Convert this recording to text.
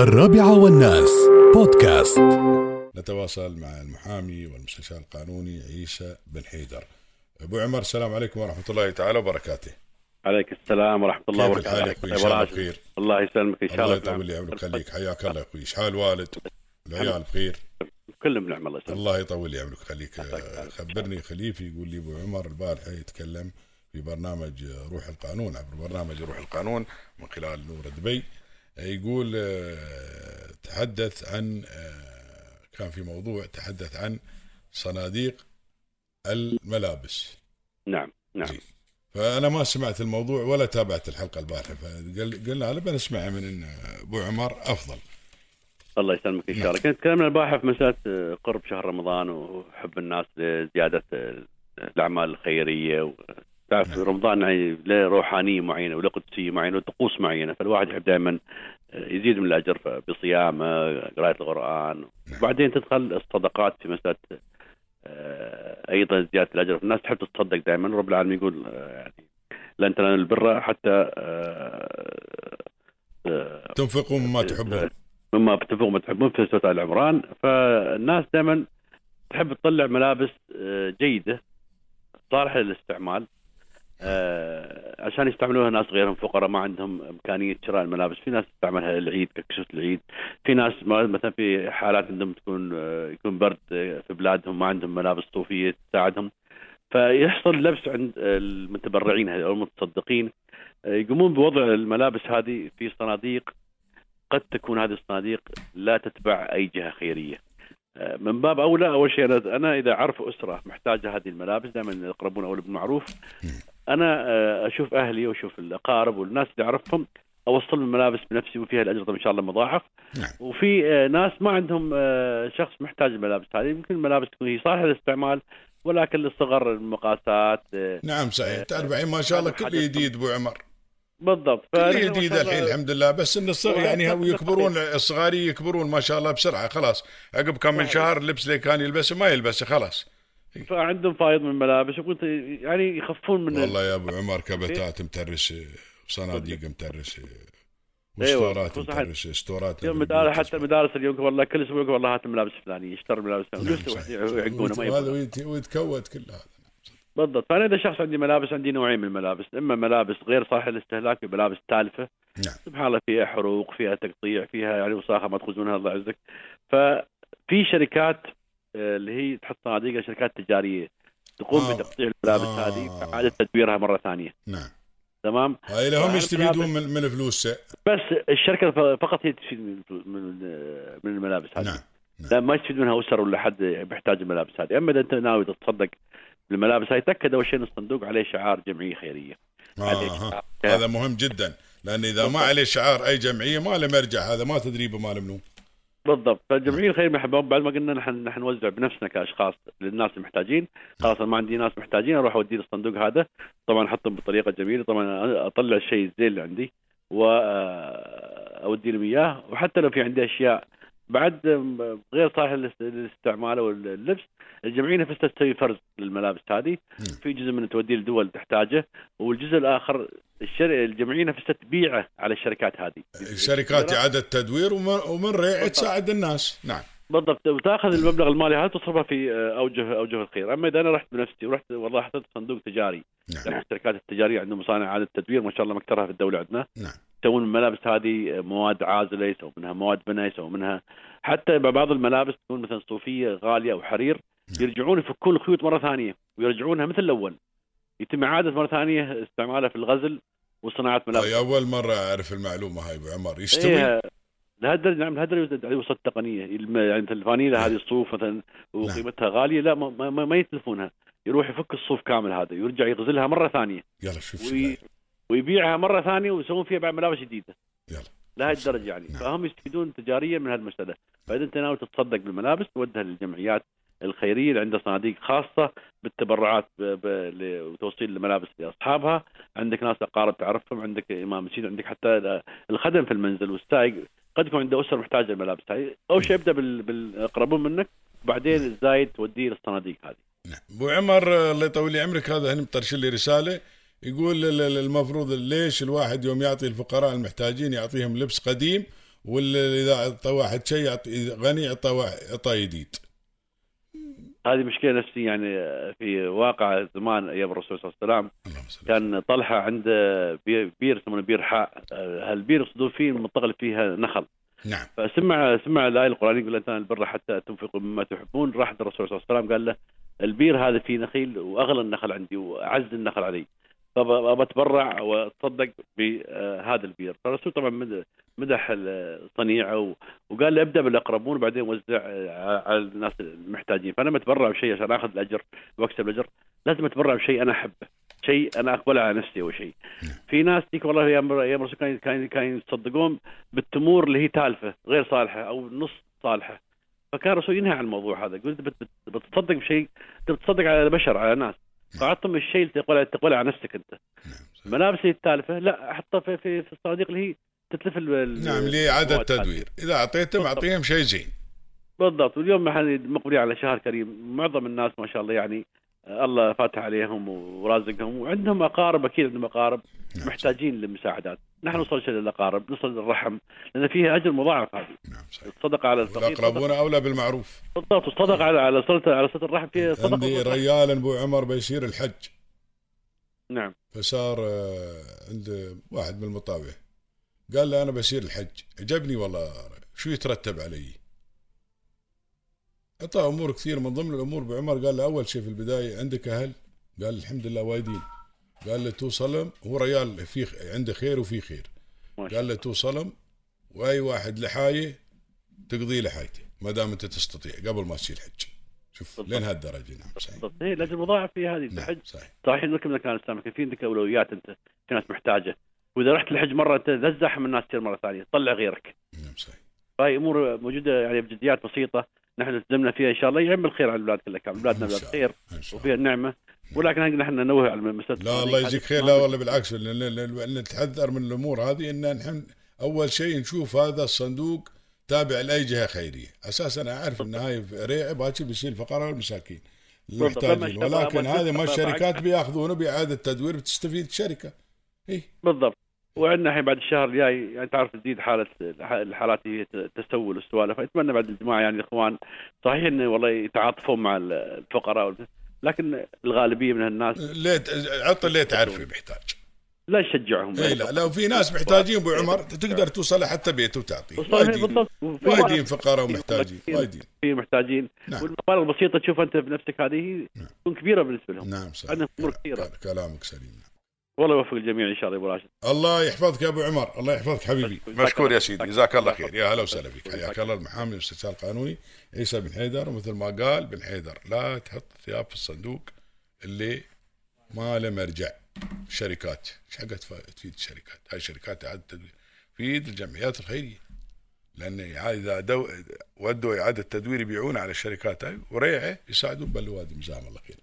الرابعة والناس. بودكاست. نتواصل مع المحامي والمستشار القانوني عيسى بن حيدر. أبو عمر السلام عليكم ورحمة الله تعالى وبركاته. عليكم السلام ورحمة الله كيف الحال يا وبركاته أخوي إن شاء الله بخير. الله يسلمك إن شاء الله الله. يطول لي عمرك. خليك. حياك الله يا أخوي. إيش حال الوالد العيال بخير؟ كلهم نعم الله يسلمك. الله يطول لي عمرك. خليك خبرني. خليفي يقول لي أبو عمر البارحه يتكلم في برنامج روح القانون عبر برنامج روح القانون من خلال نور دبي. يقول آه، تحدث عن آه، كان في موضوع تحدث عن صناديق الملابس. نعم نعم. فأنا ما سمعت الموضوع ولا تابعت الحلقة البارحة فقلنا أنا بنسمع من إن أبو عمر أفضل. الله يسلمك إن شاء الله. كنت تكلمنا البارحة في مسألة آه، قرب شهر رمضان وحب الناس لزيادة الأعمال الخيرية تعرف. رمضان يعني له روحانية معينة وله قدسية معينة وطقوس معينة فالواحد يحب دائما يزيد من الأجر بصيامة قراءة القرآن نعم. وبعدين تدخل الصدقات في مسألة آه، أيضا زيادة الأجر الناس تحب تصدق دائما رب العالمين يقول آه، يعني لن تنالوا البر حتى آه، آه، تنفقوا مما تحبون مما بتفقوا ما تحبون في سورة آل عمران فالناس دائما تحب تطلع ملابس آه، جيدة صالحة للاستعمال آه، عشان يستعملوها ناس غيرهم فقراء ما عندهم إمكانية شراء الملابس. في ناس تستعملها للعيد ككسوه العيد. في ناس مثلا في حالات عندهم تكون آه، يكون برد آه، في بلادهم ما عندهم ملابس صوفية تساعدهم. فيحصل لبس عند المتبرعين أو المتصدقين. آه، يقومون بوضع الملابس هذه في صناديق. قد تكون هذه الصناديق لا تتبع أي جهة خيرية. آه، من باب أولى أول شيء أنا إذا اعرف أسرة محتاجة هذه الملابس دائما الاقربون اولى بالمعروف أنا آه، أشوف أهلي وأشوف الأقارب والناس اللي أعرفهم أوصل لهم الملابس بنفسي وفيها الاجر طبعاً إن شاء الله مضاعف. نعم. وفي آه، ناس ما عندهم آه، شخص محتاج الملابس هذه. يمكن الملابس تكون هي صالحه للاستعمال ولكن للصغر المقاسات نعم صحيح. تعرف الحين ما شاء الله كل جديد أبو عمر. بالضبط. كل جديد الحين الحمد لله. بس إن الصغر يعني يكبرون الصغاري يكبرون ما شاء الله بسرعة خلاص. عقب كم من. شهر اللبس اللي كان يلبسه ما يلبسه خلاص. فعندهم فايض من الملابس وقلت يعني يخفون من والله يا أبو عمر كبتات مترسه وصناديق مترسه أيوة، وستورات خصوصا مترسه ستورات يوم مدارس حتى المدارس اليوم والله كل أسبوع يقول والله هات الملابس الفلانيه اشتري الملابس نعم، الفلانيه صحيح. ويعقونه ما وهذا يبغى ويت- ويتكوت كل هذا. بالضبط. فأنا إذا شخص عندي ملابس عندي نوعين من الملابس إما ملابس غير صالحه للاستهلاك في ملابس تالفة. نعم. سبحان الله فيها حروق فيها تقطيع فيها يعني وساخة ما تخزونها الله يعزك. ففي شركات اللي هي تحط صناديق شركات تجارية. تقوم آه. بتقطيع الملابس آه. هذه واعاده تدويرها مرة ثانية. نعم. تمام؟ هاي لهم يستفيدون من من فلوس بس الشركة فقط هي تستفيد من من الملابس هذه. نعم لا ما يستفيد منها أسر ولا حد بيحتاج الملابس هذه. أما إذا أنت ناوي تتصدق بالملابس هاي تأكد أول شيء ان الصندوق عليه شعار جمعية خيرية. آه. هذا مهم جدا لأن إذا ما عليه شعار أي جمعية ما له مرجع. هذا ما تدري بمال منو. بالضبط. فالجمعيه الخيريه محبوب. بعد ما قلنا نحن نحن نوزع بنفسنا كأشخاص للناس المحتاجين خلاص ما عندي ناس محتاجين أروح اودي الصندوق هذا. طبعا أحطهم بطريقة جميلة. طبعا أطلع الشيء الزين اللي عندي واودي لهم إياه. وحتى لو في عندي أشياء بعد غير للاست- للاستعمال أو اللبس الجمعية نفسها تسوي فرز للملابس هذه. في جزء من توديه لدول تحتاجه والجزء الآخر الشر... الجمعية نفسها تبيعه على الشركات هذه. الشركات إعادة تدوير ومن, ومن ريع تساعد الناس. نعم. بالضبط. وتاخذ المبلغ المالي هذا تصرفه في اوجه أوجه الخير، أما إذا أنا رحت بنفسي ورحت والله حطيت صندوق تجاري، نعم. الشركات التجاريه عندهم مصانع اعاده تدوير ما شاء الله مكترها في الدولة عندنا، نعم. يسوون الملابس هذه مواد عازلة يسوون منها مواد بناء يسوون منها حتى بعض الملابس تكون مثلا صوفية غالية أو حرير نعم. يرجعون يفكون الخيوط مرة ثانية ويرجعونها مثل الأول. يتم إعادة مرة ثانية استعمالها في الغزل وصناعة ملابس. هاي أول مرة أعرف المعلومة هاي أبو عمر. يستوي؟ إيه لهالدرجه نعم لهالدرجه وصلت تقنيه الم- يعني مثل الفانيلا هذه الصوف مثلا وقيمتها غالية لا ما, ما, ما يتلفونها. يروح يفك الصوف كامل هذا ويرجع يغزلها مرة ثانية. يلا شوف شو وي... ويبيعها مرة ثانية ويسوون فيها بعد ملابس جديدة. يلا. لهي الدرجة يعني. نعم. فهم يستفيدون تجاريا من هالمسألة. فإذا أنت ناوي تتصدق بالملابس تودها للجمعيات الخيرية اللي عندها صناديق خاصة بالتبرعات ب... ب... ل... وتوصيل الملابس لأصحابها. عندك ناس أقارب تعرفهم عندك إمام مسجد عندك حتى الخدم في المنزل والسائق. قد يكون عنده اسره محتاجة الملابس هاي أول شيء ابدا بال... بالاقربون منك بعدين الزايد توديه للصناديق هذه. نعم. أبو عمر الله يطول لي عمرك. هذا هنا مطرش لي رسالة. يقول ال- ال- المفروض ليش الواحد يوم يعطي الفقراء المحتاجين يعطيهم لبس قديم ولا إذا أعطى واحد شيء يعطي غني يعطي واحد- يعطي جديد هذه مشكلة نفسية يعني في واقع زمان أيام الرسول صلى الله عليه وسلم. كان طلحة عنده بي- بير يسمونه بيرحاء. هالبير يصطادون فيه منطقة فيها نخل. نعم. فسمع سمع الآية القرآنية يقول لن البر حتى تنفقوا مما تحبون. راح الرسول صلى الله عليه وسلم قال له البير هذا فيه نخيل وأغلى النخل عندي وأعز النخل علي. فابى أتبرع وأتصدق بهذا البير. فالرسول طبعا مد- مدح الصنيعه و- وقال له أبدأ بالأقربون وبعدين وزع آه، على الناس المحتاجين. فأنا بتبرع بشيء عشان آخذ الأجر وأكسب الأجر. لازم أتبرع بشيء أنا احبه شيء أنا أقبله على نفسي اول شيء. في ناس تيك والله أيام الرسول كان كان كان يصدقون بالتمور اللي هي تالفة غير صالحة أو نص صالحة. فكان الرسول ينهى عن الموضوع هذا. يقول بتصدق بشيء بتصدق على البشر على الناس. فأعطهم الشيء اللي تقبله تقبله على نفسك أنت. نعم اللي التالفه لا احطها في في, في الصناديق اللي هي تتلف نعم لاعاده. تدوير. إذا أعطيتهم أعطيهم شيء زين. بالضبط. واليوم إحنا مقبلين على شهر كريم. معظم الناس ما شاء الله يعني الله فاتح عليهم ورازقهم. وعندهم أقارب أكيد عندهم أقارب نعم. محتاجين للمساعدات. نحن نوصل للاقارب نوصل للرحم لأن فيها أجر مضاعف هذه. نعم صحيح. الصدقة على الفقير. والأقربون أولى بالمعروف. بالضبط والصدقه على على صله على صلة الرحم فيها صدقة عندي. ريال أبو عمر بيصير الحج. نعم. فصار آه، عند واحد من المطاوع قال له أنا بسير الحج. عجبني والله شو يترتب علي؟ أعطاه أمور كثير. من ضمن الأمور بعمر قال له أول شيء في البداية عندك أهل؟ قال الحمد لله وايدين. قال له توصلهم هو ريال في عنده خير وفي خير. قال له توصلهم وأي واحد لحاية تقضي له حاجته ما دام أنت تستطيع قبل ما تصير حج شوف بالضبط. لين هالدرجة. نعم صحيح. بالضبط هي الاجر مضاعف في هذه نعم الحج صحيح. صحيح إنك من كان الاسلام لكن في عندك أولويات أنت؟ في ناس محتاجة. وإذا رحت الحج مرة أنت لا تزاحم الناس كثير مرة ثانية. طلع غيرك. نعم صحيح. فهي أمور موجودة يعني بجديات بسيطة. نحن التزمنا فيها إن شاء الله يعم الخير على البلاد كلها كان بلادنا بلاد خير وفيها النعمة ولكن نحن ننوه على مسألة لا الله يجزيك خير لا والله بالعكس نتحذر من الأمور هذه إن نحن أول شيء نشوف هذا الصندوق تابع لأي جهة خيرية، أساسا أنا أعرف إن هاي ريع باكر بيشيل الفقراء والمساكين المحتاجين ولكن هذه ما الشركات بيأخذونه بإعادة تدوير بتستفيد الشركة. اي بالضبط. وعندنا الحين بعد الشهر الجاي يعني تعرف تزيد حاله الحالات هي التسول والسوالف فاتمنى بعد الجماعه يعني الإخوان صحيح إنه والله يتعاطفون مع الفقراء لكن الغالبية من الناس ليه عط اللي تعرفه محتاج. لا يشجعهم إي لا لو في ناس محتاجين أبو عمر تقدر توصل حتى بيته وتعطيه. وايدين وايدين فقراء ومحتاجين في- وايدين. في محتاجين نعم. والمبالغ البسيطة تشوف أنت بنفسك هذه نعم. تكون كبيرة بالنسبة لهم نعم صحيح كلام- كثيرة. كلامك سليم والله يوفق الجميع إن شاء الله يا أبو راشد. الله يحفظك يا أبو عمر. الله يحفظك حبيبي. مشكور. مشكور يا سيدي. جزاك الله خير. يا هلا وسهلا. فيك. حياك الله. المحامي الاستشار القانوني عيسى بن حيدر. ومثل ما قال بن حيدر لا تحط ثياب في الصندوق اللي ما له مرجع. شركات. إيش تفيد الشركات؟ هاي شركات اعاده تدوير تفيد الجمعيات الخيرية. لأن اذا دو ودوا إعادة تدوير يبيعون على الشركات هاي. وريعه يساعدون بالوادي جزاهم الله خير.